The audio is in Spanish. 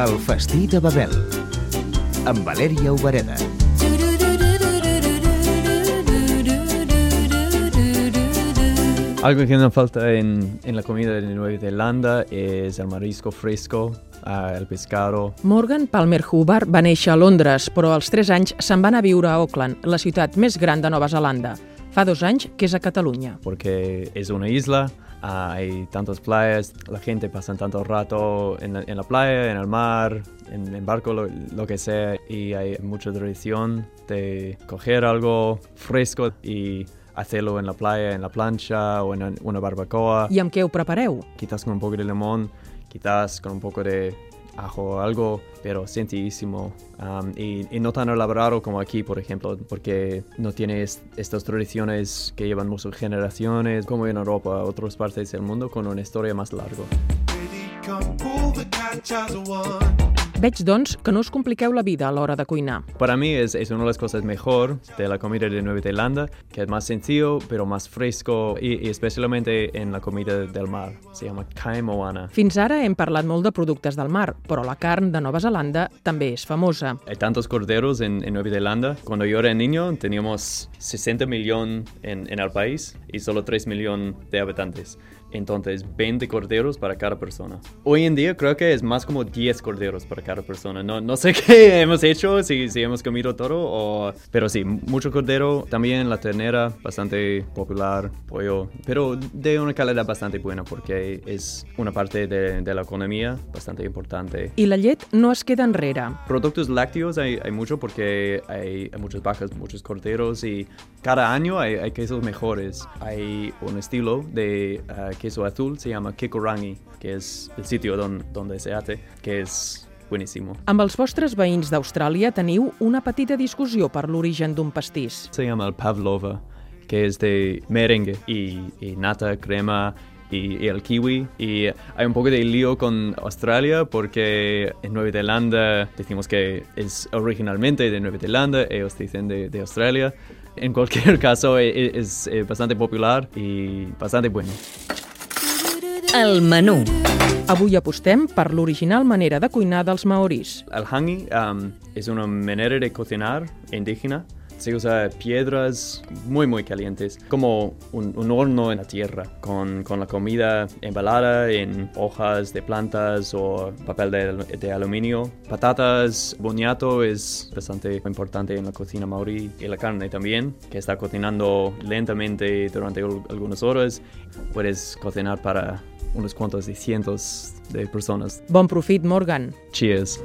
El festí de Babel, amb Valèria Obereda. Algo que no falta en, en la comida de Nueva Zelanda es el marisco fresco, el pescado. Morgan Palmer Hubbard va néixer a Londres, però als 3 anys se'n va anar a viure a Auckland, la ciutat més gran de Nova Zelanda. Fa dos anys que és a Catalunya. Porque es una isla, uh, hay tantas playas, la gente pasa tanto rato en la, en la playa, en el mar, en, en barco, lo, lo, que sea, y hay mucha tradición de coger algo fresco y hacerlo en la playa, en la plancha o en una barbacoa. Amb què ho prepareu? Quizás con un poco de limón, quizás con un poco de ajo algo, pero sencillísimo um, y, y, no tan elaborado como aquí, por ejemplo, porque no tiene est estas tradiciones que llevan muchas generaciones, como en Europa, otras partes del mundo, con una historia más larga. Veig, doncs, que no us compliqueu la vida a l'hora de cuinar. Para mí es, es una de las cosas mejor de la comida de Nueva Zelanda, que es más sencillo, pero más fresco, y, y especialmente en la comida del mar. Se llama kai moana. Fins ara hem parlat molt de productes del mar, però la carn de Nova Zelanda també és famosa. Hay tantos corderos en, en Nueva Zelanda. Cuando yo era niño teníamos 60 millones en, en el país y solo 3 millones de habitantes. Entonces, 20 corderos para cada persona. Hoy en día creo que es más como 10 corderos para cada persona. No, no sé qué hemos hecho, si, si hemos comido todo, o... pero sí, mucho cordero. También la ternera, bastante popular, pollo, pero de una calidad bastante buena porque es una parte de, de la economía bastante importante. I la llet no es queda enrere. Productos lácteos hay, hay mucho porque hay, hay, muchas vacas, muchos corderos y cada año hay, hay quesos mejores. Hay un estilo de uh, queso azul, se llama Kikorangi, que és el sitio don, donde se hace, que és buenísimo. Amb els vostres veïns d'Austràlia teniu una petita discussió per l'origen d'un pastís. Se llama el pavlova, que es de merengue y, y nata, crema y, el kiwi. Y hay un poco de lío con Australia porque en Nueva Zelanda decimos que es originalmente de Nueva Zelanda, ellos dicen de, de Australia. En cualquier caso es, es bastante popular y bastante bueno. El menú. Avui apostem per l'original manera de cuinar dels maoris. El hangi um, es una manera de cocinar indígena. Se usa piedras muy muy calientes, como un, un horno en la tierra, con, con, la comida embalada en hojas de plantas o papel de, de aluminio. Patatas, boniato es bastante importante en la cocina maorí y la carne también, que está cocinando lentamente durante algunas horas. Puedes cocinar para unos cuantos de cientos de personas. Bon profit, Morgan. Cheers.